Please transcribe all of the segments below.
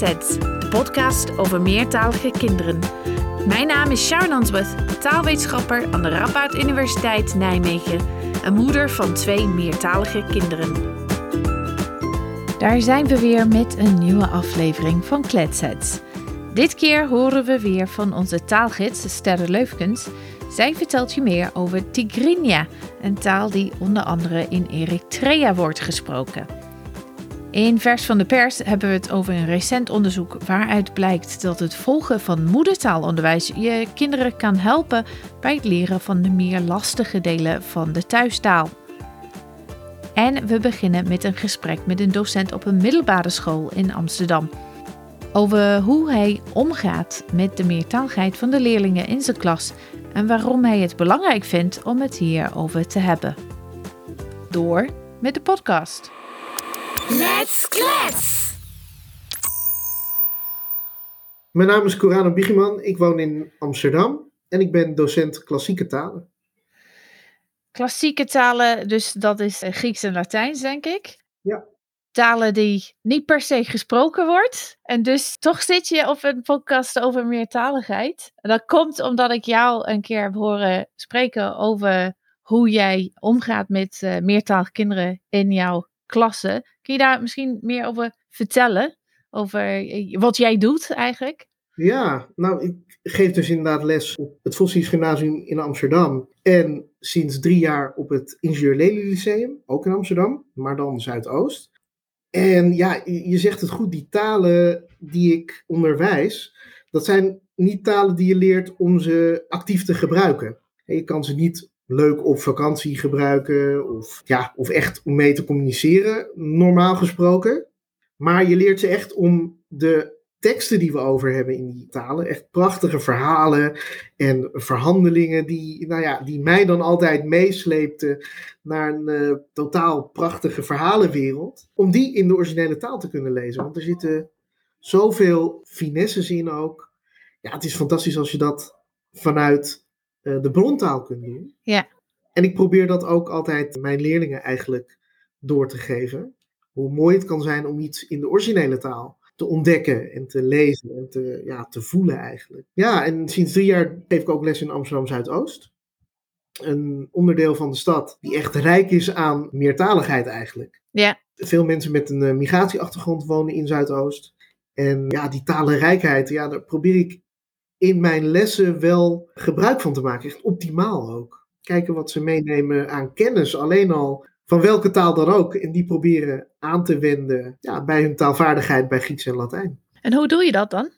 De podcast over meertalige kinderen. Mijn naam is Sharon Answorth, taalwetenschapper aan de Radboud Universiteit Nijmegen en moeder van twee meertalige kinderen. Daar zijn we weer met een nieuwe aflevering van Kletsets. Dit keer horen we weer van onze taalgids Sterre Leufkens. Zij vertelt je meer over Tigrinya, een taal die onder andere in Eritrea wordt gesproken. In Vers van de Pers hebben we het over een recent onderzoek waaruit blijkt dat het volgen van moedertaalonderwijs je kinderen kan helpen bij het leren van de meer lastige delen van de thuistaal. En we beginnen met een gesprek met een docent op een middelbare school in Amsterdam. Over hoe hij omgaat met de meertaligheid van de leerlingen in zijn klas en waarom hij het belangrijk vindt om het hierover te hebben. Door met de podcast. Let's klets! Mijn naam is Corano Biegeman, ik woon in Amsterdam en ik ben docent klassieke talen. Klassieke talen, dus dat is eh, Grieks en Latijns, denk ik. Ja. Talen die niet per se gesproken wordt. En dus toch zit je op een podcast over meertaligheid. En dat komt omdat ik jou een keer heb horen spreken over hoe jij omgaat met uh, meertalige kinderen in jouw klasse. Kun je daar misschien meer over vertellen? Over eh, wat jij doet eigenlijk? Ja, nou, ik geef dus inderdaad les op het Vossies Gymnasium in Amsterdam. En sinds drie jaar op het Ingenieur Lely Lyceum, ook in Amsterdam, maar dan Zuidoost. En ja, je zegt het goed, die talen die ik onderwijs, dat zijn niet talen die je leert om ze actief te gebruiken. Je kan ze niet leuk op vakantie gebruiken of, ja, of echt om mee te communiceren, normaal gesproken. Maar je leert ze echt om de teksten die we over hebben in die talen, echt prachtige verhalen en verhandelingen die, nou ja, die mij dan altijd meesleepten naar een uh, totaal prachtige verhalenwereld, om die in de originele taal te kunnen lezen. Want er zitten zoveel finesses in ook. Ja, het is fantastisch als je dat vanuit uh, de brontaal kunt doen. Ja. En ik probeer dat ook altijd mijn leerlingen eigenlijk door te geven. Hoe mooi het kan zijn om iets in de originele taal te ontdekken en te lezen en te, ja, te voelen eigenlijk. Ja, en sinds drie jaar geef ik ook les in Amsterdam Zuidoost. Een onderdeel van de stad die echt rijk is aan meertaligheid eigenlijk. Ja. Veel mensen met een uh, migratieachtergrond wonen in Zuidoost. En ja, die talenrijkheid, ja, daar probeer ik in mijn lessen wel gebruik van te maken. Echt optimaal ook. Kijken wat ze meenemen aan kennis, alleen al van welke taal dan ook. En die proberen aan te wenden ja, bij hun taalvaardigheid bij Grieks en Latijn. En hoe doe je dat dan?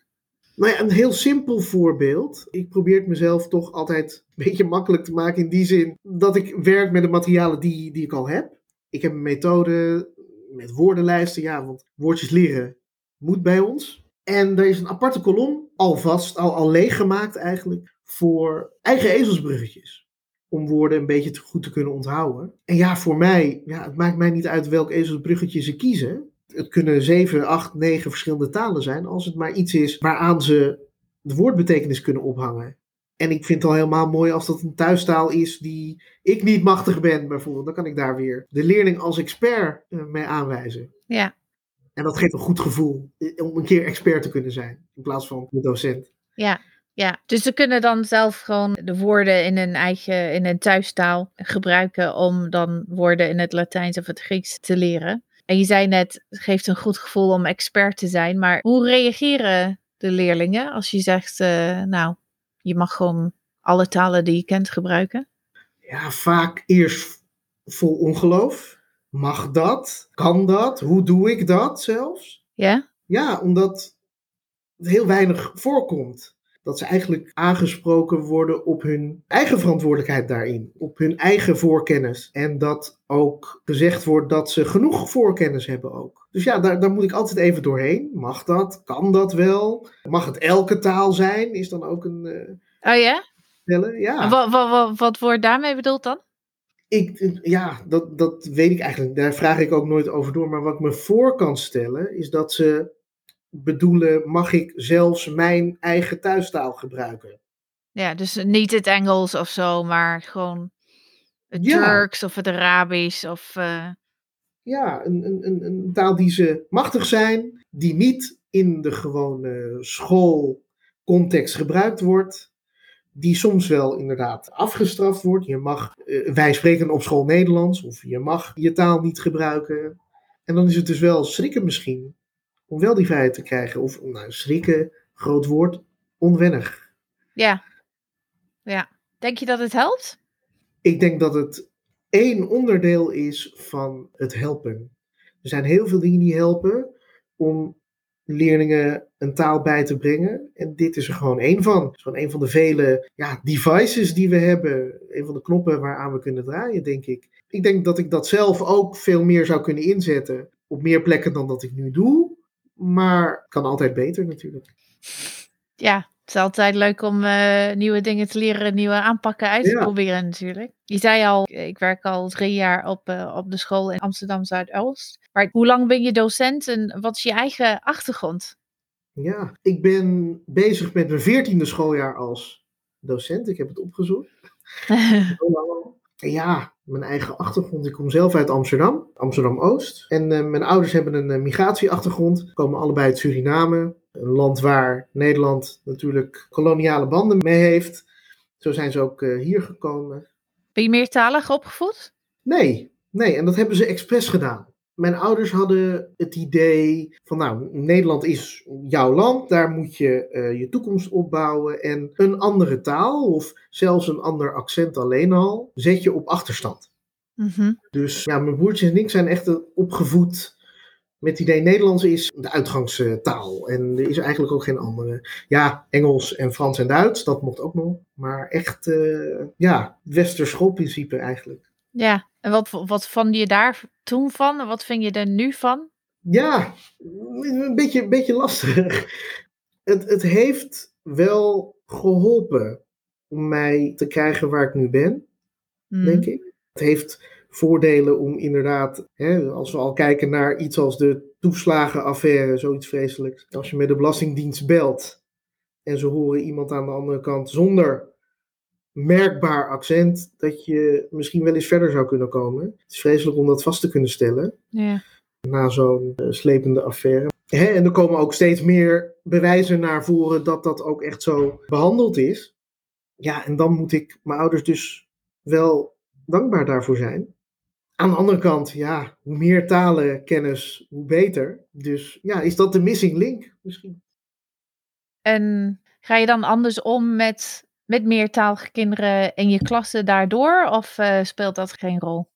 Nou ja, een heel simpel voorbeeld. Ik probeer het mezelf toch altijd een beetje makkelijk te maken in die zin dat ik werk met de materialen die, die ik al heb. Ik heb een methode met woordenlijsten, ja, want woordjes leren moet bij ons. En er is een aparte kolom, alvast, al, al leeggemaakt eigenlijk, voor eigen ezelsbruggetjes. Om woorden een beetje goed te kunnen onthouden. En ja, voor mij, ja, het maakt mij niet uit welk ezelsbruggetje ze kiezen. Het kunnen zeven, acht, negen verschillende talen zijn, als het maar iets is waaraan ze de woordbetekenis kunnen ophangen. En ik vind het al helemaal mooi als dat een thuistaal is die ik niet machtig ben, bijvoorbeeld. Dan kan ik daar weer de leerling als expert uh, mee aanwijzen. Ja, en dat geeft een goed gevoel om een keer expert te kunnen zijn in plaats van de docent. Ja, ja. dus ze kunnen dan zelf gewoon de woorden in hun eigen, in hun thuistaal gebruiken om dan woorden in het Latijns of het Grieks te leren. En je zei net, het geeft een goed gevoel om expert te zijn, maar hoe reageren de leerlingen als je zegt, uh, nou, je mag gewoon alle talen die je kent gebruiken? Ja, vaak eerst vol ongeloof. Mag dat? Kan dat? Hoe doe ik dat zelfs? Ja? Ja, omdat het heel weinig voorkomt. Dat ze eigenlijk aangesproken worden op hun eigen verantwoordelijkheid daarin. Op hun eigen voorkennis. En dat ook gezegd wordt dat ze genoeg voorkennis hebben ook. Dus ja, daar, daar moet ik altijd even doorheen. Mag dat? Kan dat wel? Mag het elke taal zijn? Is dan ook een... Uh, oh ja? Stellen? Ja. Wat, wat, wat, wat wordt daarmee bedoeld dan? Ik, ja, dat, dat weet ik eigenlijk. Daar vraag ik ook nooit over door. Maar wat ik me voor kan stellen, is dat ze bedoelen: mag ik zelfs mijn eigen thuistaal gebruiken? Ja, dus niet het Engels of zo, maar gewoon het ja. Turks of het Arabisch of. Uh... Ja, een, een, een, een taal die ze machtig zijn, die niet in de gewone schoolcontext gebruikt wordt, die soms wel inderdaad afgestraft wordt. Je mag, eh, wij spreken op school Nederlands, of je mag je taal niet gebruiken. En dan is het dus wel schrikken misschien, om wel die vrijheid te krijgen. Of, nou, schrikken, groot woord, onwennig. Ja. Ja. Denk je dat het helpt? Ik denk dat het één onderdeel is van het helpen. Er zijn heel veel dingen die helpen om leerlingen een taal bij te brengen. En dit is er gewoon één van. Is gewoon een van de vele ja, devices die we hebben. Een van de knoppen waaraan we kunnen draaien, denk ik. Ik denk dat ik dat zelf ook veel meer zou kunnen inzetten. Op meer plekken dan dat ik nu doe. Maar kan altijd beter natuurlijk. Ja, het is altijd leuk om uh, nieuwe dingen te leren, nieuwe aanpakken uit te Ja. proberen natuurlijk. Je zei al, ik werk al drie jaar op, uh, op de school in Amsterdam Zuidoost. Maar hoe lang ben je docent en wat is je eigen achtergrond? Ja, ik ben bezig met mijn veertiende schooljaar als docent. Ik heb het opgezocht. Ja, mijn eigen achtergrond. Ik kom zelf uit Amsterdam, Amsterdam-Oost. En uh, mijn ouders hebben een uh, migratieachtergrond. Komen allebei uit Suriname. Een land waar Nederland natuurlijk koloniale banden mee heeft. Zo zijn ze ook uh, hier gekomen. Ben je meertalig opgevoed? Nee, nee. En dat hebben ze expres gedaan. Mijn ouders hadden het idee van, nou, Nederland is jouw land, daar moet je uh, je toekomst opbouwen. En een andere taal of zelfs een ander accent alleen al, zet je op achterstand. Mm -hmm. Dus ja, mijn broertjes en ik zijn echt opgevoed met het idee Nederlands is de uitgangstaal. En er is eigenlijk ook geen andere. Ja, Engels en Frans en Duits, dat mocht ook nog. Maar echt, uh, ja, westers schoolprincipe eigenlijk. Ja, en wat, wat vond je daar toen van? En wat vind je er nu van? Ja, een beetje, een beetje lastig. Het, het heeft wel geholpen om mij te krijgen waar ik nu ben, mm. denk ik. Het heeft voordelen om inderdaad, hè, als we al kijken naar iets als de toeslagenaffaire, zoiets vreselijks. Als je met de Belastingdienst belt en ze horen iemand aan de andere kant zonder merkbaar accent, dat je misschien wel eens verder zou kunnen komen. Het is vreselijk om dat vast te kunnen stellen. Ja. Na zo'n uh, slepende affaire. Hè, en er komen ook steeds meer bewijzen naar voren dat dat ook echt zo behandeld is. Ja, en dan moet ik mijn ouders dus wel dankbaar daarvoor zijn. Aan de andere kant, ja, hoe meer talenkennis, hoe beter. Dus ja, is dat de missing link misschien? En ga je dan anders om met, met meertalige kinderen in je klasse daardoor? Of uh, speelt dat geen rol?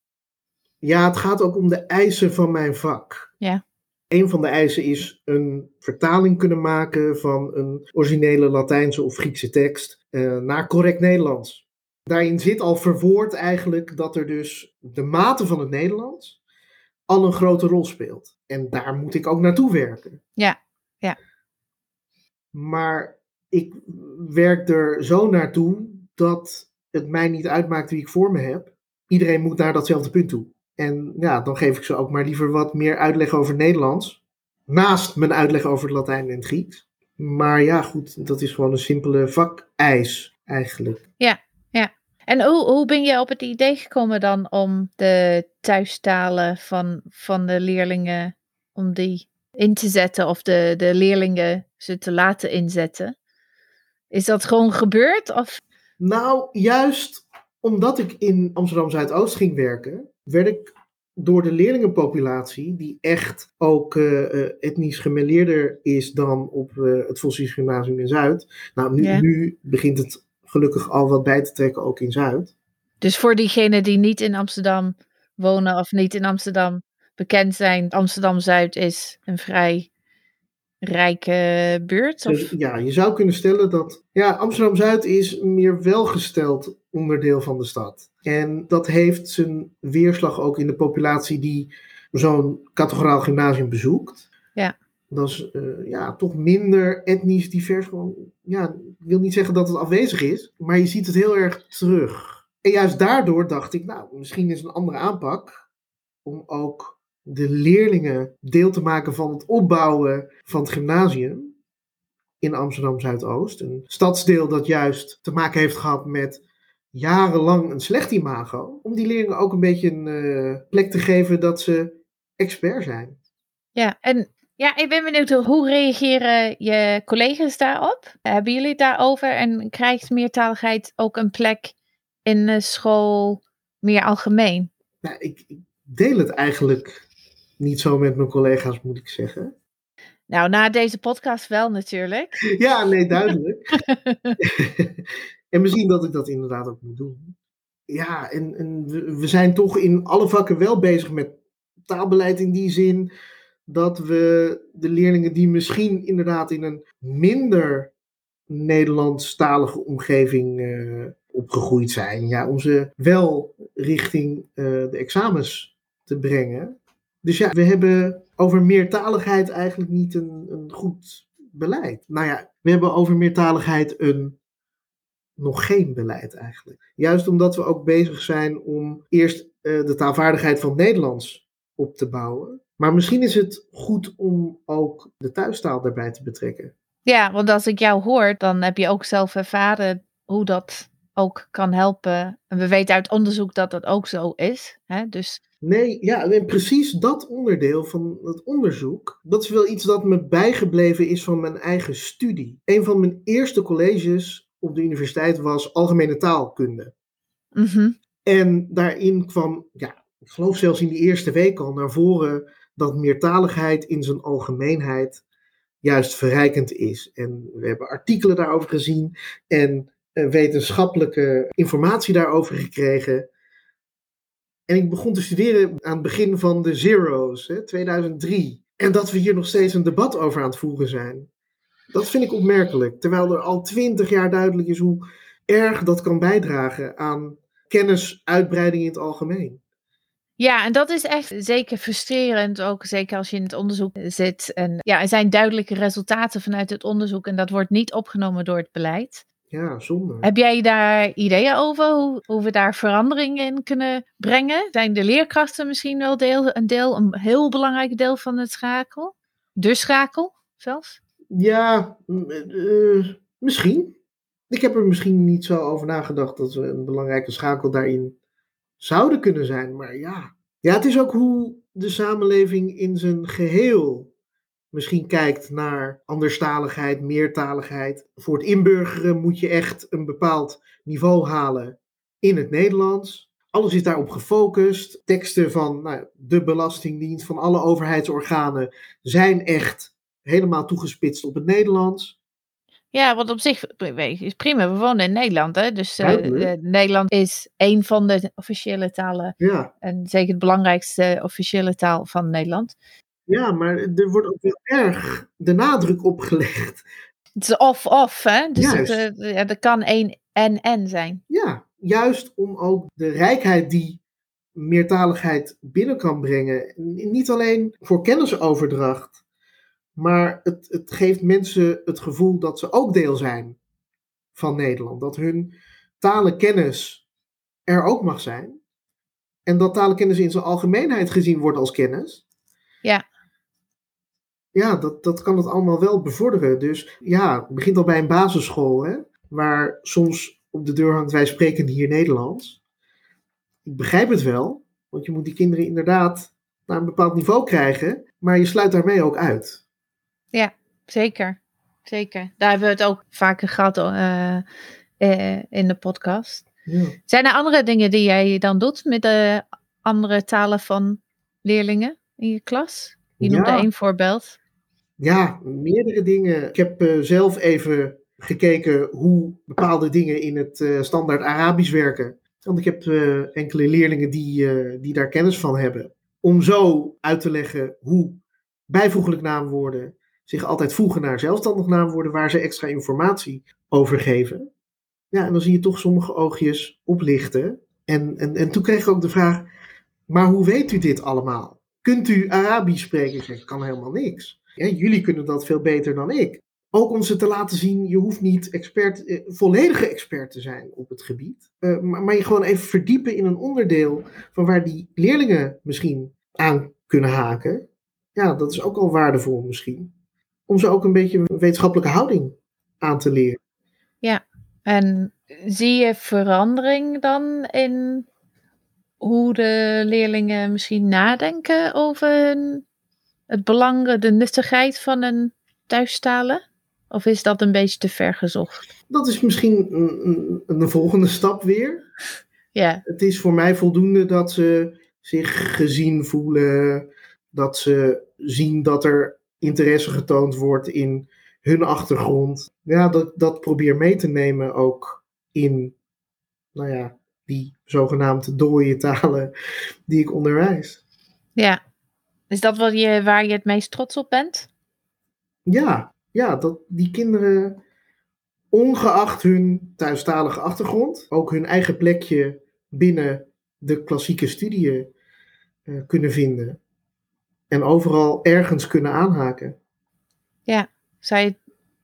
Ja, het gaat ook om de eisen van mijn vak. Ja. Een van de eisen is een vertaling kunnen maken van een originele Latijnse of Griekse tekst uh, naar correct Nederlands. Daarin zit al verwoord eigenlijk dat er dus de mate van het Nederlands al een grote rol speelt. En daar moet ik ook naartoe werken. Ja, ja. Maar ik werk er zo naartoe dat het mij niet uitmaakt wie ik voor me heb. Iedereen moet naar datzelfde punt toe. En ja, dan geef ik ze ook maar liever wat meer uitleg over Nederlands. Naast mijn uitleg over het Latijn en het Grieks. Maar ja, goed, dat is gewoon een simpele vakeis eigenlijk. Ja, ja. En hoe, hoe ben je op het idee gekomen dan om de thuistalen van, van de leerlingen, om die in te zetten of de, de leerlingen ze te laten inzetten? Is dat gewoon gebeurd? Of? Nou, juist omdat ik in Amsterdam Zuidoost ging werken, werd ik door de leerlingenpopulatie, die echt ook uh, etnisch gemêleerder is dan op uh, het Vossies Gymnasium in Zuid. Nou, nu, Ja. nu begint het gelukkig al wat bij te trekken, ook in Zuid. Dus voor diegenen die niet in Amsterdam wonen of niet in Amsterdam bekend zijn, Amsterdam Zuid is een vrij rijke buurt. Of? Dus ja, je zou kunnen stellen dat ja, Amsterdam Zuid is een meer welgesteld onderdeel van de stad. En dat heeft zijn weerslag ook in de populatie die zo'n categoraal gymnasium bezoekt. Ja. Dat is uh, ja, toch minder etnisch divers. Gewoon, ja, ik wil niet zeggen dat het afwezig is, maar je ziet het heel erg terug. En juist daardoor dacht ik, nou, misschien is een andere aanpak om ook de leerlingen deel te maken van het opbouwen van het gymnasium in Amsterdam Zuidoost. Een stadsdeel dat juist te maken heeft gehad met jarenlang een slecht imago. Om die leerlingen ook een beetje een uh, plek te geven dat ze expert zijn. Ja, en Ja, ik ben benieuwd hoe reageren je collega's daarop? Hebben jullie het daarover en krijgt meertaligheid ook een plek in de school meer algemeen? Nou, ik, ik deel het eigenlijk niet zo met mijn collega's, moet ik zeggen. Nou, na deze podcast wel natuurlijk. Ja, nee, duidelijk. en misschien dat ik dat inderdaad ook moet doen. Ja, en, en we, we zijn toch in alle vakken wel bezig met taalbeleid in die zin dat we de leerlingen die misschien inderdaad in een minder Nederlandstalige omgeving uh, opgegroeid zijn, ja, om ze wel richting uh, de examens te brengen. Dus ja, we hebben over meertaligheid eigenlijk niet een, een goed beleid. Nou ja, we hebben over meertaligheid een nog geen beleid eigenlijk. Juist omdat we ook bezig zijn om eerst uh, de taalvaardigheid van het Nederlands op te bouwen. Maar misschien is het goed om ook de thuistaal daarbij te betrekken. Ja, want als ik jou hoor, dan heb je ook zelf ervaren hoe dat ook kan helpen. En we weten uit onderzoek dat dat ook zo is. Hè? Dus... Nee, ja, en precies dat onderdeel van het onderzoek, dat is wel iets dat me bijgebleven is van mijn eigen studie. Een van mijn eerste colleges op de universiteit was algemene taalkunde. Mm En daarin kwam, ja, ik geloof zelfs in die eerste week al naar voren dat meertaligheid in zijn algemeenheid juist verrijkend is. En we hebben artikelen daarover gezien en eh, wetenschappelijke informatie daarover gekregen. En ik begon te studeren aan het begin van de Zero's, hè, 2003. En dat we hier nog steeds een debat over aan het voeren zijn. Dat vind ik opmerkelijk. Terwijl er al twintig jaar duidelijk is hoe erg dat kan bijdragen aan kennisuitbreiding in het algemeen. Ja, en dat is echt zeker frustrerend, ook zeker als je in het onderzoek zit. En ja, er zijn duidelijke resultaten vanuit het onderzoek en dat wordt niet opgenomen door het beleid. Ja, zonde. Heb jij daar ideeën over hoe, hoe we daar verandering in kunnen brengen? Zijn de leerkrachten misschien wel deel, een deel, een heel belangrijk deel van het schakel? De schakel zelfs? Ja, uh, misschien. Ik heb er misschien niet zo over nagedacht dat we een belangrijke schakel daarin zouden kunnen zijn. Maar ja. ja, het is ook hoe de samenleving in zijn geheel misschien kijkt naar anderstaligheid, meertaligheid. Voor het inburgeren moet je echt een bepaald niveau halen in het Nederlands. Alles is daarop gefocust. Teksten van nou, de Belastingdienst, van alle overheidsorganen zijn echt helemaal toegespitst op het Nederlands. Ja, wat op zich is prima. We wonen in Nederland, hè? dus uh, Nederland is een van de officiële talen. Ja. En zeker de belangrijkste officiële taal van Nederland. Ja, maar er wordt ook heel erg de nadruk op gelegd. Het is of-of, hè? Dus het, uh, er kan één en-en zijn. Ja, juist om ook de rijkheid die meertaligheid binnen kan brengen. Niet alleen voor kennisoverdracht, maar het, het geeft mensen het gevoel dat ze ook deel zijn van Nederland. Dat hun talenkennis er ook mag zijn. En dat talenkennis in zijn algemeenheid gezien wordt als kennis. Ja. Dat, dat kan het allemaal wel bevorderen. Dus ja, het begint al bij een basisschool, hè, waar soms op de deur hangt: wij spreken hier Nederlands. Ik begrijp het wel, want je moet die kinderen inderdaad naar een bepaald niveau krijgen, maar je sluit daarmee ook uit. Ja, zeker. Zeker. Daar hebben we het ook vaker gehad uh, uh, in de podcast. Ja. Zijn er andere dingen die jij dan doet met de andere talen van leerlingen in je klas? Je noemde ja. één voorbeeld. Ja, meerdere dingen. Ik heb uh, zelf even gekeken hoe bepaalde dingen in het standaard Arabisch werken. Want ik heb enkele leerlingen die, die daar kennis van hebben. Om zo uit te leggen hoe bijvoeglijk naamwoorden zich altijd voegen naar zelfstandig naamwoorden waar ze extra informatie over geven. Ja, en dan zie je toch sommige oogjes oplichten. En, en, en toen kreeg ik ook de vraag, maar hoe weet u dit allemaal? Kunt u Arabisch spreken? Ik zeg, kan helemaal niks. Ja, jullie kunnen dat veel beter dan ik. Ook om ze te laten zien, je hoeft niet expert, eh, volledige expert te zijn op het gebied. Uh, maar, maar je gewoon even verdiepen in een onderdeel van waar die leerlingen misschien aan kunnen haken. Ja, dat is ook al waardevol misschien om ze ook een beetje een wetenschappelijke houding aan te leren. Ja, en zie je verandering dan in hoe de leerlingen misschien nadenken over hun het belang, de nuttigheid van een thuistalen? Of is dat een beetje te ver gezocht? Dat is misschien een, een, volgende stap weer. Ja, Het is voor mij voldoende dat ze zich gezien voelen, dat ze zien dat er interesse getoond wordt in hun achtergrond. Ja, dat, dat probeer mee te nemen ook in, nou ja, die zogenaamde dooie talen die ik onderwijs. ja. Is dat wat je, waar je het meest trots op bent? Ja, ja, dat die kinderen, ongeacht hun thuistalige achtergrond, ook hun eigen plekje binnen de klassieke studie eh, kunnen vinden. En overal ergens kunnen aanhaken. Zou je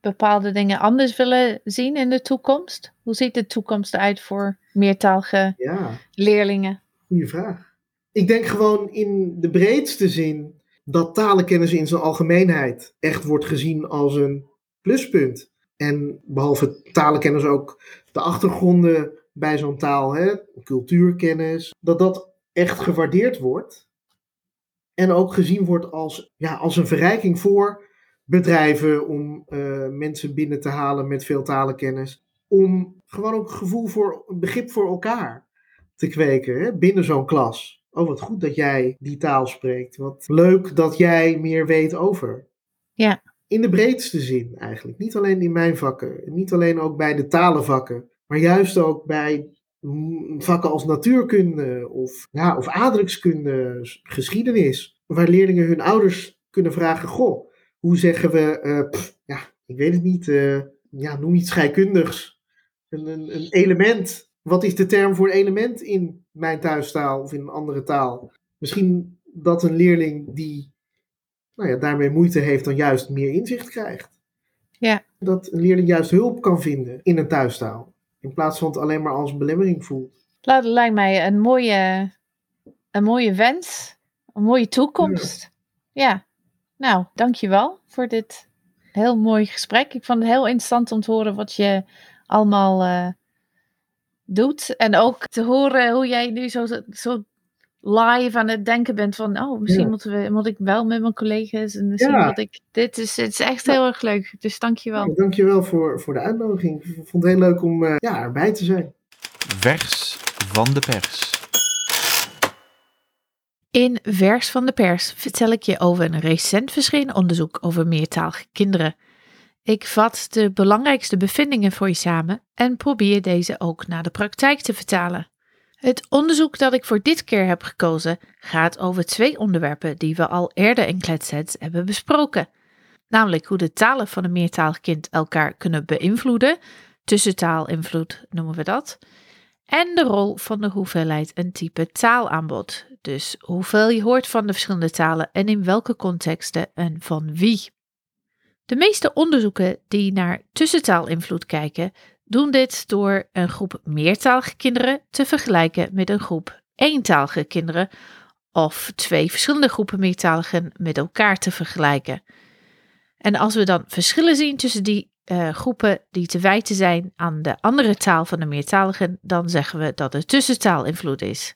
bepaalde dingen anders willen zien in de toekomst? Hoe ziet de toekomst eruit voor meertalige Ja, leerlingen? goede vraag. Ik denk gewoon in de breedste zin dat talenkennis in zijn algemeenheid echt wordt gezien als een pluspunt. En behalve talenkennis ook de achtergronden bij zo'n taal, hè, cultuurkennis, dat dat echt gewaardeerd wordt. En ook gezien wordt als, ja, als een verrijking voor bedrijven om eh, mensen binnen te halen met veel talenkennis. Om gewoon ook gevoel voor begrip voor elkaar te kweken hè, binnen zo'n klas. Oh, wat goed dat jij die taal spreekt. Wat leuk dat jij meer weet over. Ja. In de breedste zin eigenlijk. Niet alleen in mijn vakken. Niet alleen ook bij de talenvakken. Maar juist ook bij mm, vakken als natuurkunde of, ja, of aardrijkskunde, geschiedenis. Waar leerlingen hun ouders kunnen vragen: Goh, hoe zeggen we, eh, pff, ja, ik weet het niet, eh, ja, noem iets scheikundigs. Een, een, een element. Wat is de term voor element in mijn thuistaal of in een andere taal? Misschien dat een leerling die nou ja, daarmee moeite heeft, dan juist meer inzicht krijgt. Ja. Dat een leerling juist hulp kan vinden in een thuistaal. In plaats van het alleen maar als belemmering voelt. Dat lijkt mij een mooie, een mooie wens, een mooie toekomst. Ja. Nou, dankjewel voor dit heel mooi gesprek. Ik vond het heel interessant om te horen wat je allemaal eh, doet. En ook te horen hoe jij nu zo, zo live aan het denken bent van... oh, misschien Ja. moeten we, moet ik wel met mijn collega's en misschien Ja. moet ik... Dit is, het is echt heel erg leuk, dus dankjewel. Ja, dankjewel voor, voor de uitnodiging. Ik vond het heel leuk om eh, ja, erbij te zijn. Vers van de pers. In Vers van de Pers vertel ik je over een recent verschenen onderzoek over meertalige kinderen. Ik vat de belangrijkste bevindingen voor je samen en probeer deze ook naar de praktijk te vertalen. Het onderzoek dat ik voor dit keer heb gekozen gaat over twee onderwerpen die we al eerder in Kletsets hebben besproken. Namelijk hoe de talen van een meertalig kind elkaar kunnen beïnvloeden, tussentaalinvloed noemen we dat, en de rol van de hoeveelheid en type taalaanbod. Dus hoeveel je hoort van de verschillende talen en in welke contexten en van wie. De meeste onderzoeken die naar tussentaalinvloed kijken, doen dit door een groep meertalige kinderen te vergelijken met een groep eentalige kinderen of twee verschillende groepen meertaligen met elkaar te vergelijken. En als we dan verschillen zien tussen die eh, groepen die te wijten zijn aan de andere taal van de meertaligen, dan zeggen we dat er tussentaalinvloed is.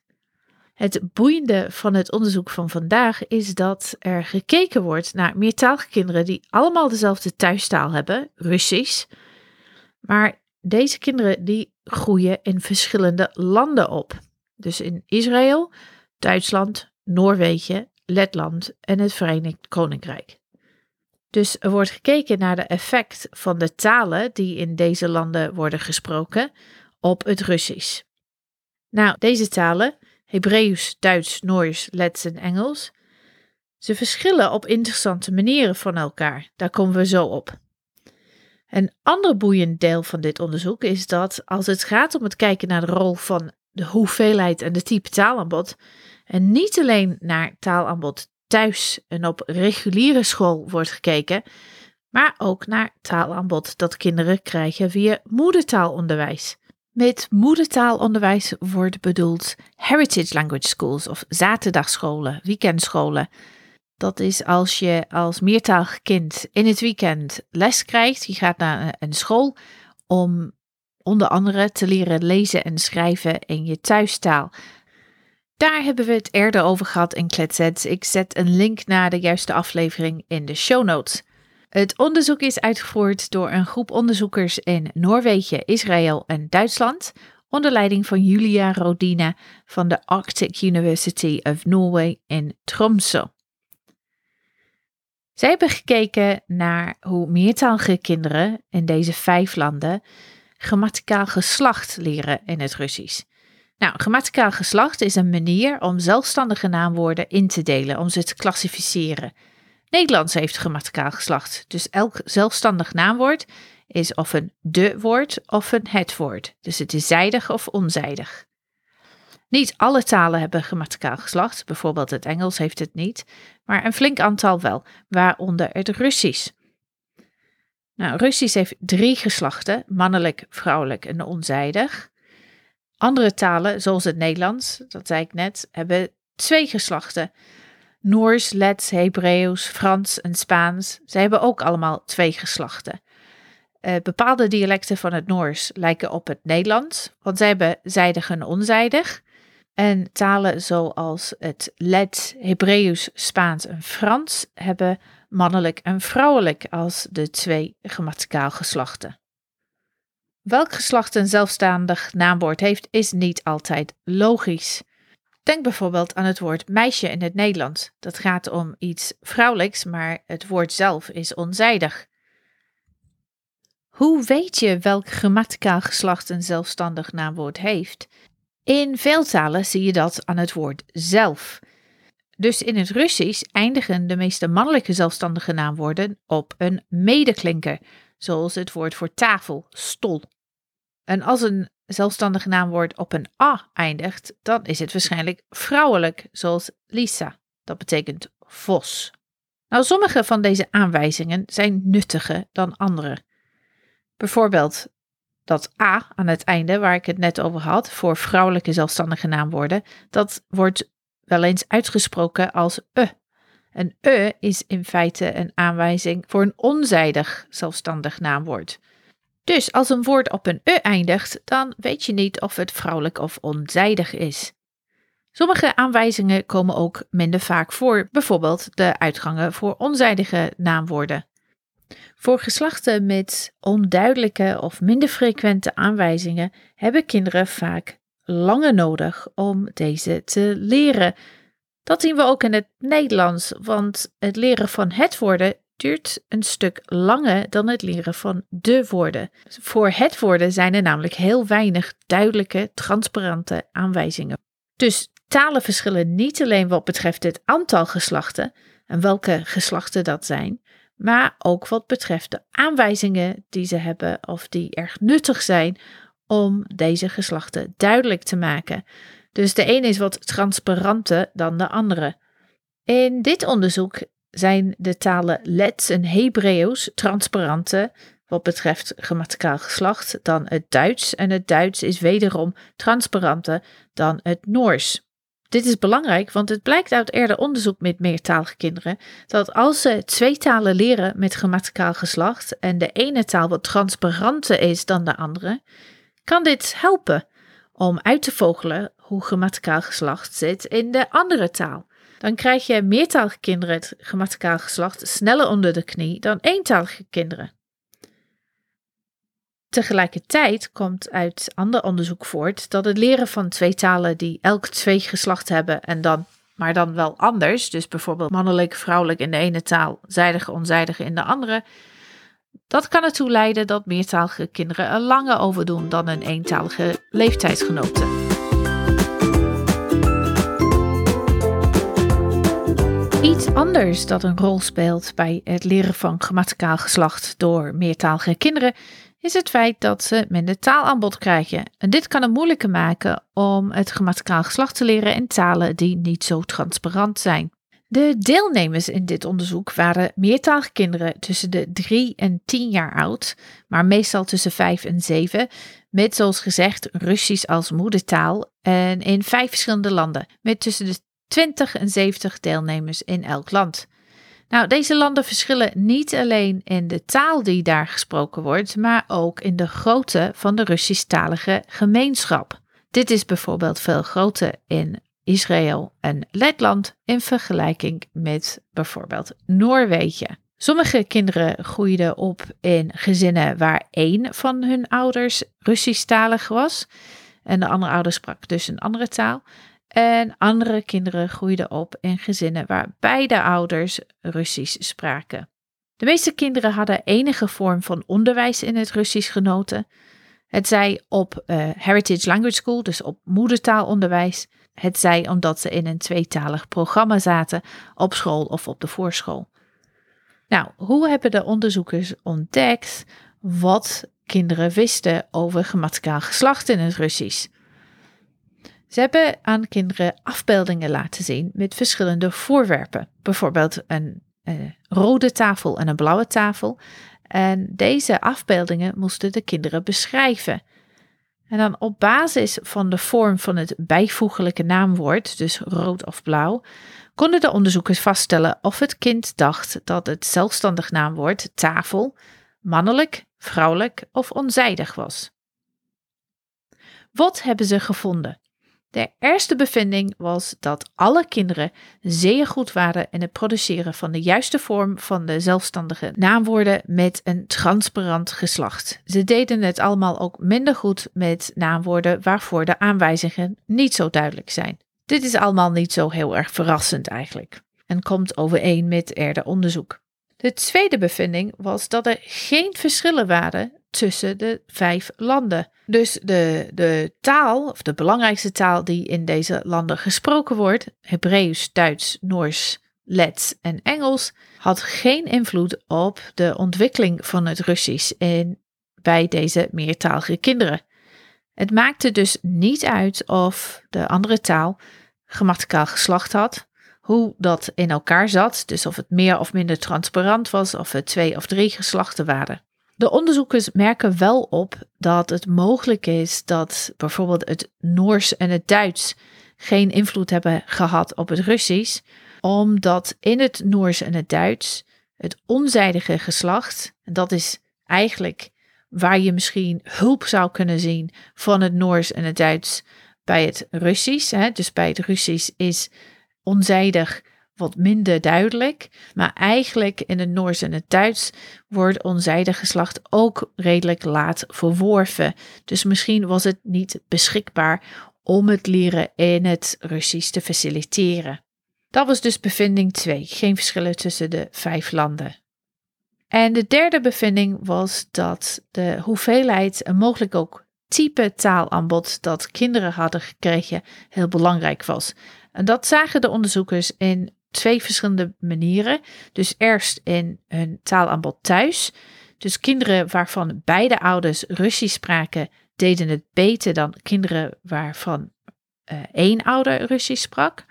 Het boeiende van het onderzoek van vandaag is dat er gekeken wordt naar meertalige kinderen die allemaal dezelfde thuistaal hebben, Russisch. Maar deze kinderen die groeien in verschillende landen op. Dus in Israël, Duitsland, Noorwegen, Letland en het Verenigd Koninkrijk. Dus er wordt gekeken naar de effect van de talen die in deze landen worden gesproken op het Russisch. Nou, deze talen, Hebreeuws, Duits, Noors, Lets en Engels, ze verschillen op interessante manieren van elkaar. Daar komen we zo op. Een ander boeiend deel van dit onderzoek is dat als het gaat om het kijken naar de rol van de hoeveelheid en de type taalaanbod, en niet alleen naar taalaanbod thuis en op reguliere school wordt gekeken, maar ook naar taalaanbod dat kinderen krijgen via moedertaalonderwijs. Met moedertaalonderwijs wordt bedoeld heritage language schools of zaterdagscholen, weekendscholen. Dat is als je als meertalig kind in het weekend les krijgt. Je gaat naar een school om onder andere te leren lezen en schrijven in je thuistaal. Daar hebben we het eerder over gehad in Kletsets. Ik zet een link naar de juiste aflevering in de show notes. Het onderzoek is uitgevoerd door een groep onderzoekers in Noorwegen, Israël en Duitsland, onder leiding van Julia Rodina van de Arctic University of Norway in Tromsø. Zij hebben gekeken naar hoe meertalige kinderen in deze vijf landen grammaticaal geslacht leren in het Russisch. Nou, grammaticaal geslacht is een manier om zelfstandige naamwoorden in te delen, om ze te klassificeren. Nederlands heeft grammaticaal geslacht, dus elk zelfstandig naamwoord is of een de woord of een het woord. Dus het is zijdig of onzijdig. Niet alle talen hebben grammaticaal geslacht, bijvoorbeeld het Engels heeft het niet, maar een flink aantal wel, waaronder het Russisch. Nou, Russisch heeft drie geslachten, mannelijk, vrouwelijk en onzijdig. Andere talen, zoals het Nederlands, dat zei ik net, hebben twee geslachten. Noors, Lets, Hebreeuws, Frans en Spaans, ze hebben ook allemaal twee geslachten. Uh, bepaalde dialecten van het Noors lijken op het Nederlands, want zij hebben zijdig en onzijdig. En talen zoals het Lets, Hebreeuws, Spaans en Frans hebben mannelijk en vrouwelijk als de twee grammaticaal geslachten. Welk geslacht een zelfstandig naamwoord heeft, is niet altijd logisch. Denk bijvoorbeeld aan het woord meisje in het Nederlands. Dat gaat om iets vrouwelijks, maar het woord zelf is onzijdig. Hoe weet je welk grammaticaal geslacht een zelfstandig naamwoord heeft? In veel talen zie je dat aan het woord zelf. Dus in het Russisch eindigen de meeste mannelijke zelfstandige naamwoorden op een medeklinker, zoals het woord voor tafel, stol. En als een zelfstandig naamwoord op een a eindigt, dan is het waarschijnlijk vrouwelijk, zoals Lisa. Dat betekent vos. Nou, sommige van deze aanwijzingen zijn nuttiger dan andere. Bijvoorbeeld dat a aan het einde, waar ik het net over had, voor vrouwelijke zelfstandige naamwoorden, dat wordt wel eens uitgesproken als e. Een e is in feite een aanwijzing voor een onzijdig zelfstandig naamwoord. Dus als een woord op een e eindigt, dan weet je niet of het vrouwelijk of onzijdig is. Sommige aanwijzingen komen ook minder vaak voor, bijvoorbeeld de uitgangen voor onzijdige naamwoorden. Voor geslachten met onduidelijke of minder frequente aanwijzingen hebben kinderen vaak langer nodig om deze te leren. Dat zien we ook in het Nederlands, want het leren van het woorden duurt een stuk langer dan het leren van de woorden. Voor het woorden zijn er namelijk heel weinig duidelijke, transparante aanwijzingen. Dus talen verschillen niet alleen wat betreft het aantal geslachten en welke geslachten dat zijn, maar ook wat betreft de aanwijzingen die ze hebben of die erg nuttig zijn om deze geslachten duidelijk te maken. Dus de een is wat transparanter dan de andere. In dit onderzoek zijn de talen Lets en Hebreeuws transparanter wat betreft grammaticaal geslacht dan het Duits en het Duits is wederom transparanter dan het Noors. Dit is belangrijk, want het blijkt uit eerder onderzoek met meertalige kinderen dat als ze twee talen leren met grammaticaal geslacht en de ene taal wat transparanter is dan de andere, kan dit helpen om uit te vogelen hoe grammaticaal geslacht zit in de andere taal. Dan krijg je meertalige kinderen het grammaticaal geslacht sneller onder de knie dan eentalige kinderen. Tegelijkertijd komt uit ander onderzoek voort dat het leren van twee talen die elk twee geslachten hebben en dan, maar dan wel anders, dus bijvoorbeeld mannelijk, vrouwelijk in de ene taal, zijdige, onzijdige in de andere, dat kan ertoe leiden dat meertalige kinderen er langer over doen dan een eentalige leeftijdsgenoten. Iets anders dat een rol speelt bij het leren van grammaticaal geslacht door meertalige kinderen is het feit dat ze minder taalaanbod krijgen. En dit kan het moeilijker maken om het grammaticaal geslacht te leren in talen die niet zo transparant zijn. De deelnemers in dit onderzoek waren meertalige kinderen tussen de 3 en 10 jaar oud, maar meestal tussen 5 en 7, met zoals gezegd Russisch als moedertaal en in vijf verschillende landen, met tussen de 20 en 70 deelnemers in elk land. Nou, deze landen verschillen niet alleen in de taal die daar gesproken wordt, maar ook in de grootte van de Russisch-talige gemeenschap. Dit is bijvoorbeeld veel groter in Israël en Letland in vergelijking met bijvoorbeeld Noorwegen. Sommige kinderen groeiden op in gezinnen waar één van hun ouders Russisch-talig was en de andere ouder sprak dus een andere taal. En andere kinderen groeiden op in gezinnen waar beide ouders Russisch spraken. De meeste kinderen hadden enige vorm van onderwijs in het Russisch genoten. Het zij op uh, Heritage Language School, dus op moedertaalonderwijs. Het zij omdat ze in een tweetalig programma zaten op school of op de voorschool. Nou, hoe hebben de onderzoekers ontdekt wat kinderen wisten over grammaticaal geslacht in het Russisch? Ze hebben aan kinderen afbeeldingen laten zien met verschillende voorwerpen. Bijvoorbeeld een uh, rode tafel en een blauwe tafel. En deze afbeeldingen moesten de kinderen beschrijven. En dan op basis van de vorm van het bijvoeglijke naamwoord, dus rood of blauw, konden de onderzoekers vaststellen of het kind dacht dat het zelfstandig naamwoord tafel mannelijk, vrouwelijk of onzijdig was. Wat hebben ze gevonden? De eerste bevinding was dat alle kinderen zeer goed waren in het produceren van de juiste vorm van de zelfstandige naamwoorden met een transparant geslacht. Ze deden het allemaal ook minder goed met naamwoorden waarvoor de aanwijzingen niet zo duidelijk zijn. Dit is allemaal niet zo heel erg verrassend eigenlijk en komt overeen met eerder onderzoek. De tweede bevinding was dat er geen verschillen waren tussen de vijf landen. Dus de, de taal, of de belangrijkste taal die in deze landen gesproken wordt, Hebreeuws, Duits, Noors, Lets en Engels, had geen invloed op de ontwikkeling van het Russisch in, bij deze meertalige kinderen. Het maakte dus niet uit of de andere taal grammaticaal geslacht had, hoe dat in elkaar zat, dus of het meer of minder transparant was, of het twee of drie geslachten waren. De onderzoekers merken wel op dat het mogelijk is dat bijvoorbeeld het Noors en het Duits geen invloed hebben gehad op het Russisch, omdat in het Noors en het Duits het onzijdige geslacht, dat is eigenlijk waar je misschien hulp zou kunnen zien van het Noors en het Duits bij het Russisch. Hè, dus bij het Russisch is onzijdig wat minder duidelijk. Maar eigenlijk in het Noors en het Duits wordt onzijdig geslacht ook redelijk laat verworven. Dus misschien was het niet beschikbaar om het leren in het Russisch te faciliteren. Dat was dus bevinding 2. Geen verschillen tussen de vijf landen. En de derde bevinding was dat de hoeveelheid en mogelijk ook type taalaanbod dat kinderen hadden gekregen heel belangrijk was. En dat zagen de onderzoekers in twee verschillende manieren. Dus eerst in hun taalaanbod thuis. Dus kinderen waarvan beide ouders Russisch spraken, deden het beter dan kinderen waarvan uh, één ouder Russisch sprak.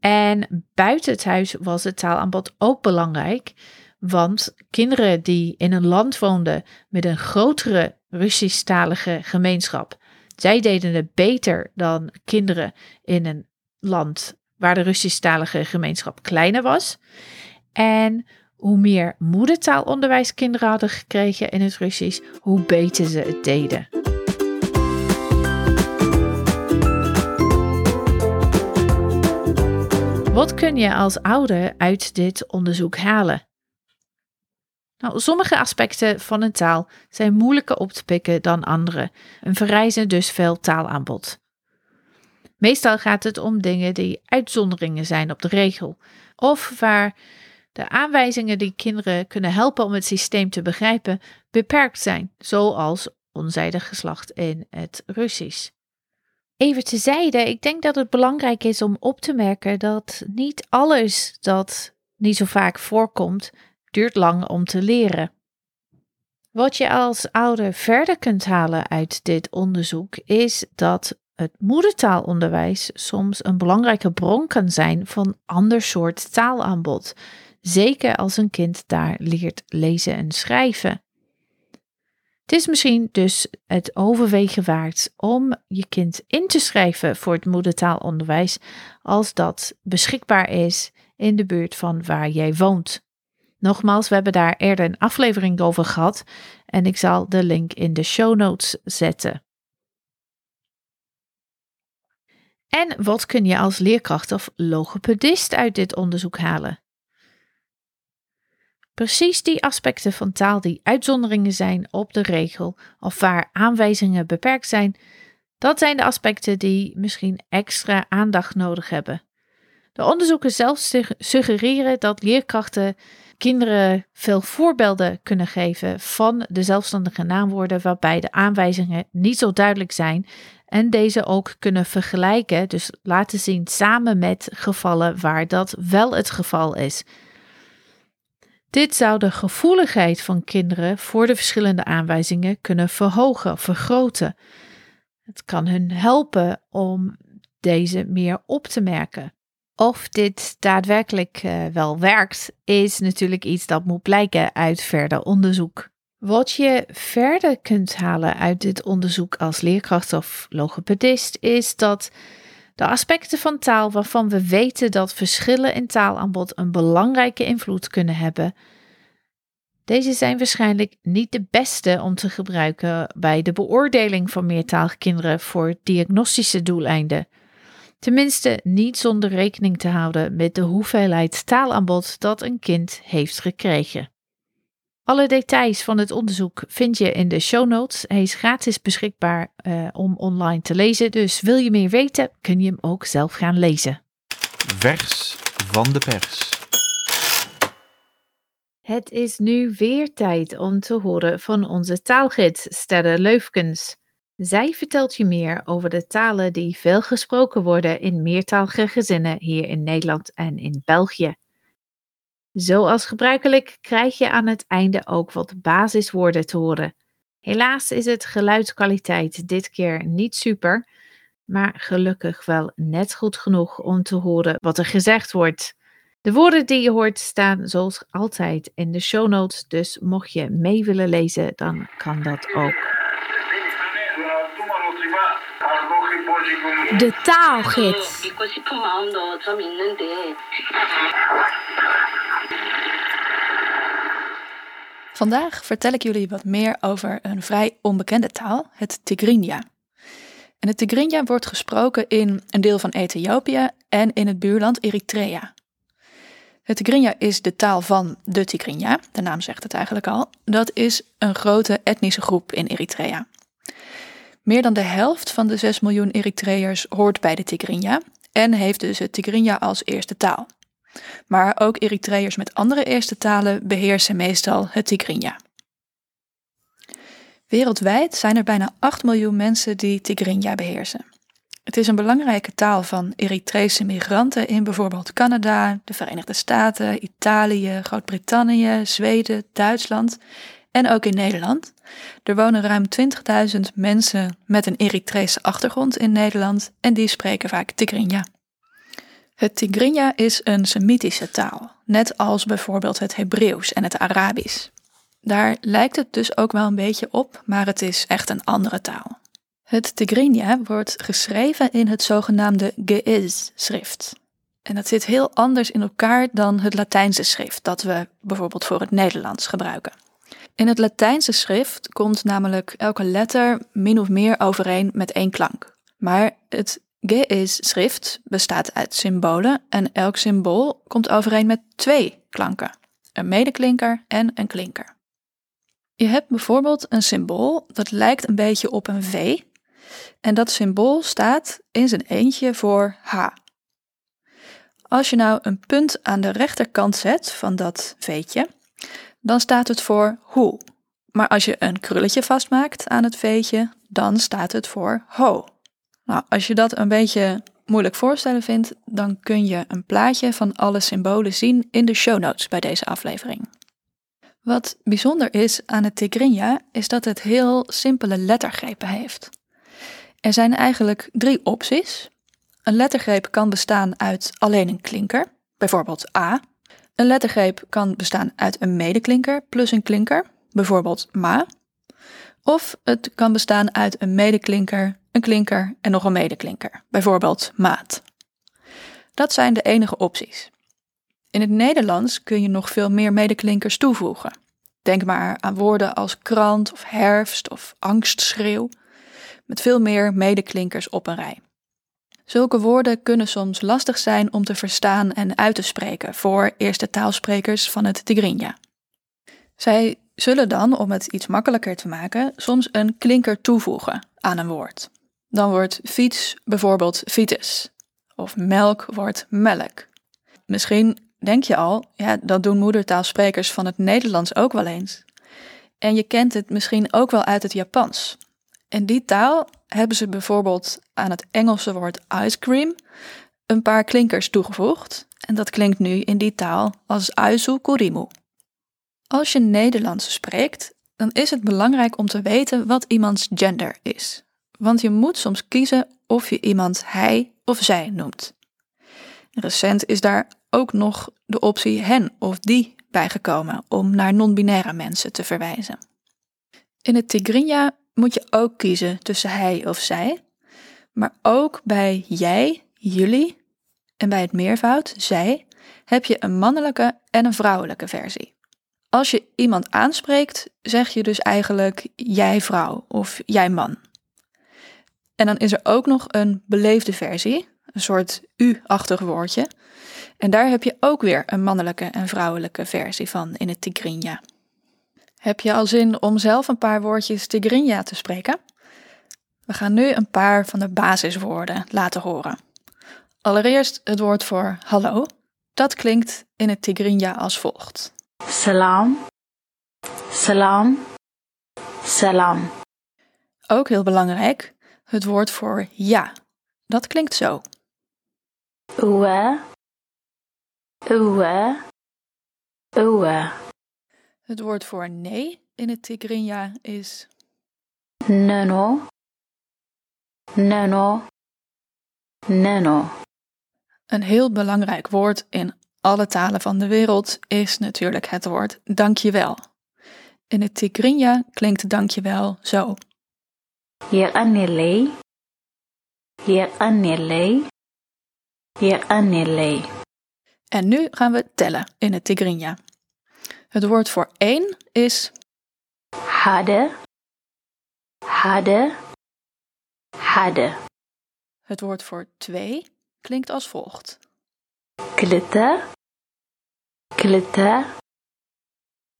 En buiten het huis was het taalaanbod ook belangrijk, want kinderen die in een land woonden met een grotere Russisch-talige gemeenschap, zij deden het beter dan kinderen in een land waar de Russisch-talige gemeenschap kleiner was. En hoe meer moedertaalonderwijs kinderen hadden gekregen in het Russisch, hoe beter ze het deden. Wat kun je als ouder uit dit onderzoek halen? Nou, sommige aspecten van een taal zijn moeilijker op te pikken dan andere en vereisen dus veel taalaanbod. Meestal gaat het om dingen die uitzonderingen zijn op de regel, of waar de aanwijzingen die kinderen kunnen helpen om het systeem te begrijpen beperkt zijn, zoals onzijdig geslacht in het Russisch. Even tezijde, ik denk dat het belangrijk is om op te merken dat niet alles dat niet zo vaak voorkomt, duurt lang om te leren. Wat je als ouder verder kunt halen uit dit onderzoek is dat het moedertaalonderwijs soms een belangrijke bron kan zijn van ander soort taalaanbod, zeker als een kind daar leert lezen en schrijven. Het is misschien dus het overwegen waard om je kind in te schrijven voor het moedertaalonderwijs als dat beschikbaar is in de buurt van waar jij woont. Nogmaals, we hebben daar eerder een aflevering over gehad en ik zal de link in de show notes zetten. En wat kun je als leerkracht of logopedist uit dit onderzoek halen? Precies die aspecten van taal die uitzonderingen zijn op de regel of waar aanwijzingen beperkt zijn, dat zijn de aspecten die misschien extra aandacht nodig hebben. De onderzoeken zelf suggereren dat leerkrachten kinderen veel voorbeelden kunnen geven van de zelfstandige naamwoorden waarbij de aanwijzingen niet zo duidelijk zijn en deze ook kunnen vergelijken, dus laten zien samen met gevallen waar dat wel het geval is. Dit zou de gevoeligheid van kinderen voor de verschillende aanwijzingen kunnen verhogen vergroten. Het kan hun helpen om deze meer op te merken. Of dit daadwerkelijk uh, wel werkt, is natuurlijk iets dat moet blijken uit verder onderzoek. Wat je verder kunt halen uit dit onderzoek als leerkracht of logopedist is dat de aspecten van taal waarvan we weten dat verschillen in taalaanbod een belangrijke invloed kunnen hebben, deze zijn waarschijnlijk niet de beste om te gebruiken bij de beoordeling van meertalige kinderen voor diagnostische doeleinden. Tenminste, niet zonder rekening te houden met de hoeveelheid taalaanbod dat een kind heeft gekregen. Alle details van het onderzoek vind je in de show notes. Hij is gratis beschikbaar uh, om online te lezen, dus wil je meer weten, kun je hem ook zelf gaan lezen. Vers van de pers. Het is nu weer tijd om te horen van onze taalgids Sterre Leufkens. Zij vertelt je meer over de talen die veel gesproken worden in meertalige gezinnen hier in Nederland en in België. Zoals gebruikelijk krijg je aan het einde ook wat basiswoorden te horen. Helaas is het geluidskwaliteit dit keer niet super, maar gelukkig wel net goed genoeg om te horen wat er gezegd wordt. De woorden die je hoort staan zoals altijd in de show notes, dus mocht je mee willen lezen, dan kan dat ook. De taalgids. Vandaag vertel ik jullie wat meer over een vrij onbekende taal, het Tigrinya. En het Tigrinya wordt gesproken in een deel van Ethiopië en in het buurland Eritrea. Het Tigrinya is de taal van de Tigrinya, de naam zegt het eigenlijk al. Dat is een grote etnische groep in Eritrea. Meer dan de helft van de 6 miljoen Eritreërs hoort bij de Tigrinya en heeft dus het Tigrinya als eerste taal. Maar ook Eritreërs met andere eerste talen beheersen meestal het Tigrinya. Wereldwijd zijn er bijna 8 miljoen mensen die Tigrinya beheersen. Het is een belangrijke taal van Eritrese migranten in bijvoorbeeld Canada, de Verenigde Staten, Italië, Groot-Brittannië, Zweden, Duitsland en ook in Nederland. Er wonen ruim 20.000 mensen met een Eritrese achtergrond in Nederland en die spreken vaak Tigrinya. Het Tigrinya is een Semitische taal, net als bijvoorbeeld het Hebreeuws en het Arabisch. Daar lijkt het dus ook wel een beetje op, maar het is echt een andere taal. Het Tigrinya wordt geschreven in het zogenaamde Ge'ez-schrift. En dat zit heel anders in elkaar dan het Latijnse schrift dat we bijvoorbeeld voor het Nederlands gebruiken. In het Latijnse schrift komt namelijk elke letter min of meer overeen met één klank. Maar het Ge'ez-schrift bestaat uit symbolen en elk symbool komt overeen met twee klanken: een medeklinker en een klinker. Je hebt bijvoorbeeld een symbool dat lijkt een beetje op een V, en dat symbool staat in zijn eentje voor H. Als je nou een punt aan de rechterkant zet van dat veetje, dan staat het voor hoe. Maar als je een krulletje vastmaakt aan het veetje, dan staat het voor ho. Nou, als je dat een beetje moeilijk voorstellen vindt, dan kun je een plaatje van alle symbolen zien in de show notes bij deze aflevering. Wat bijzonder is aan het Tigrinya is dat het heel simpele lettergrepen heeft. Er zijn eigenlijk drie opties. Een lettergreep kan bestaan uit alleen een klinker, bijvoorbeeld A. Een lettergreep kan bestaan uit een medeklinker plus een klinker, bijvoorbeeld ma. Of het kan bestaan uit een medeklinker, een klinker en nog een medeklinker, bijvoorbeeld maat. Dat zijn de enige opties. In het Nederlands kun je nog veel meer medeklinkers toevoegen. Denk maar aan woorden als krant of herfst of angstschreeuw, met veel meer medeklinkers op een rij. Zulke woorden kunnen soms lastig zijn om te verstaan en uit te spreken voor eerste taalsprekers van het Tigrinya. Zij zullen dan, om het iets makkelijker te maken, soms een klinker toevoegen aan een woord. Dan wordt fiets bijvoorbeeld fiets, of melk wordt melk. Misschien denk je al, ja, dat doen moedertaalsprekers van het Nederlands ook wel eens. En je kent het misschien ook wel uit het Japans. In die taal hebben ze bijvoorbeeld aan het Engelse woord ice cream een paar klinkers toegevoegd. En dat klinkt nu in die taal als aizu kurimu. Als je Nederlands spreekt, dan is het belangrijk om te weten wat iemands gender is. Want je moet soms kiezen of je iemand hij of zij noemt. Recent is daar ook nog de optie hen of die bijgekomen om naar non-binaire mensen te verwijzen. In het Tigrinya moet je ook kiezen tussen hij of zij, maar ook bij jij, jullie en bij het meervoud, zij, heb je een mannelijke en een vrouwelijke versie. Als je iemand aanspreekt, zeg je dus eigenlijk jij vrouw of jij man. En dan is er ook nog een beleefde versie, een soort u-achtig woordje. En daar heb je ook weer een mannelijke en vrouwelijke versie van in het Tigrinya. Heb je al zin om zelf een paar woordjes Tigrinya te spreken? We gaan nu een paar van de basiswoorden laten horen. Allereerst het woord voor hallo. Dat klinkt in het Tigrinya als volgt. Salam. Salam. Salam. Ook heel belangrijk, het woord voor ja. Dat klinkt zo. Uwe. Uwe. Uwe. Het woord voor nee in het Tigrinya is Nano. Nano. Nano. een heel belangrijk woord in alle talen van de wereld is natuurlijk het woord dankjewel. In het Tigrinya klinkt dankjewel zo. Yeganile. Yeganile. Yeganile. En nu gaan we tellen in het Tigrinya. Het woord voor één is Hade. Hade. Hade. het woord voor twee klinkt als volgt. Klitte. Klitte.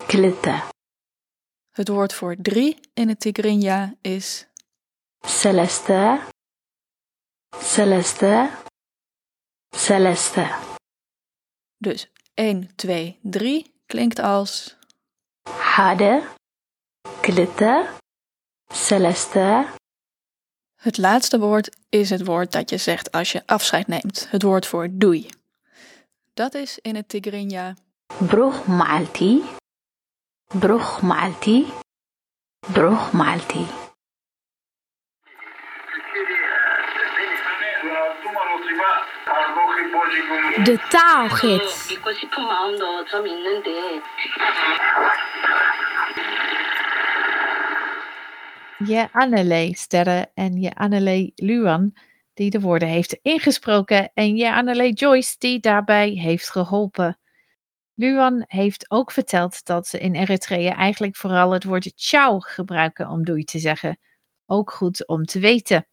Klitte. Het woord voor drie in het Tigrinya is Celeste. Celeste. Celeste. dus 1, 2, 3 klinkt als Hade. Klitte. Celeste. Het laatste woord is het woord dat je zegt als je afscheid neemt. Het woord voor doei. Dat is in het Tigrinya Broeg maalti. Broeg maalti. Broeg maalti. De taalgids. Je Annele Sterren en je Annele Luan die de woorden heeft ingesproken en je Annele Joyce die daarbij heeft geholpen. Luan heeft ook verteld dat ze in Eritrea eigenlijk vooral het woord ciao gebruiken om doei te zeggen. Ook goed om te weten.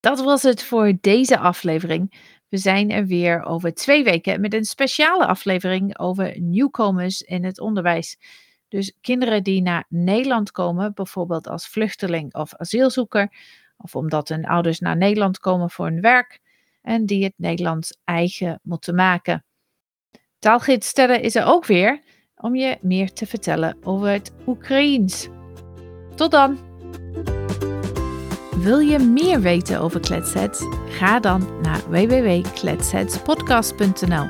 Dat was het voor deze aflevering. We zijn er weer over twee weken met een speciale aflevering over nieuwkomers in het onderwijs. Dus kinderen die naar Nederland komen, bijvoorbeeld als vluchteling of asielzoeker, of omdat hun ouders naar Nederland komen voor hun werk en die het Nederlands eigen moeten maken. Taalgids Sterren is er ook weer om je meer te vertellen over het Oekraïens. Tot dan! Wil je meer weten over Kletsets? Ga dan naar www.kletsetspodcast.nl.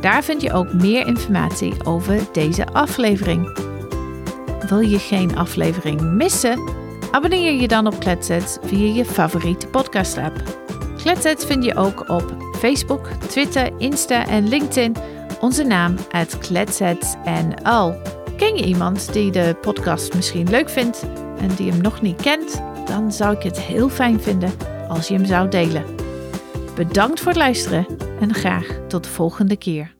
Daar vind je ook meer informatie over deze aflevering. Wil je geen aflevering missen? Abonneer je dan op Kletsets via je favoriete podcast app. Kletsets vind je ook op Facebook, Twitter, Insta en LinkedIn. Onze naam uit Kletsets. Ken je iemand die de podcast misschien leuk vindt en die hem nog niet kent? Dan zou ik het heel fijn vinden als je hem zou delen. Bedankt voor het luisteren en graag tot de volgende keer.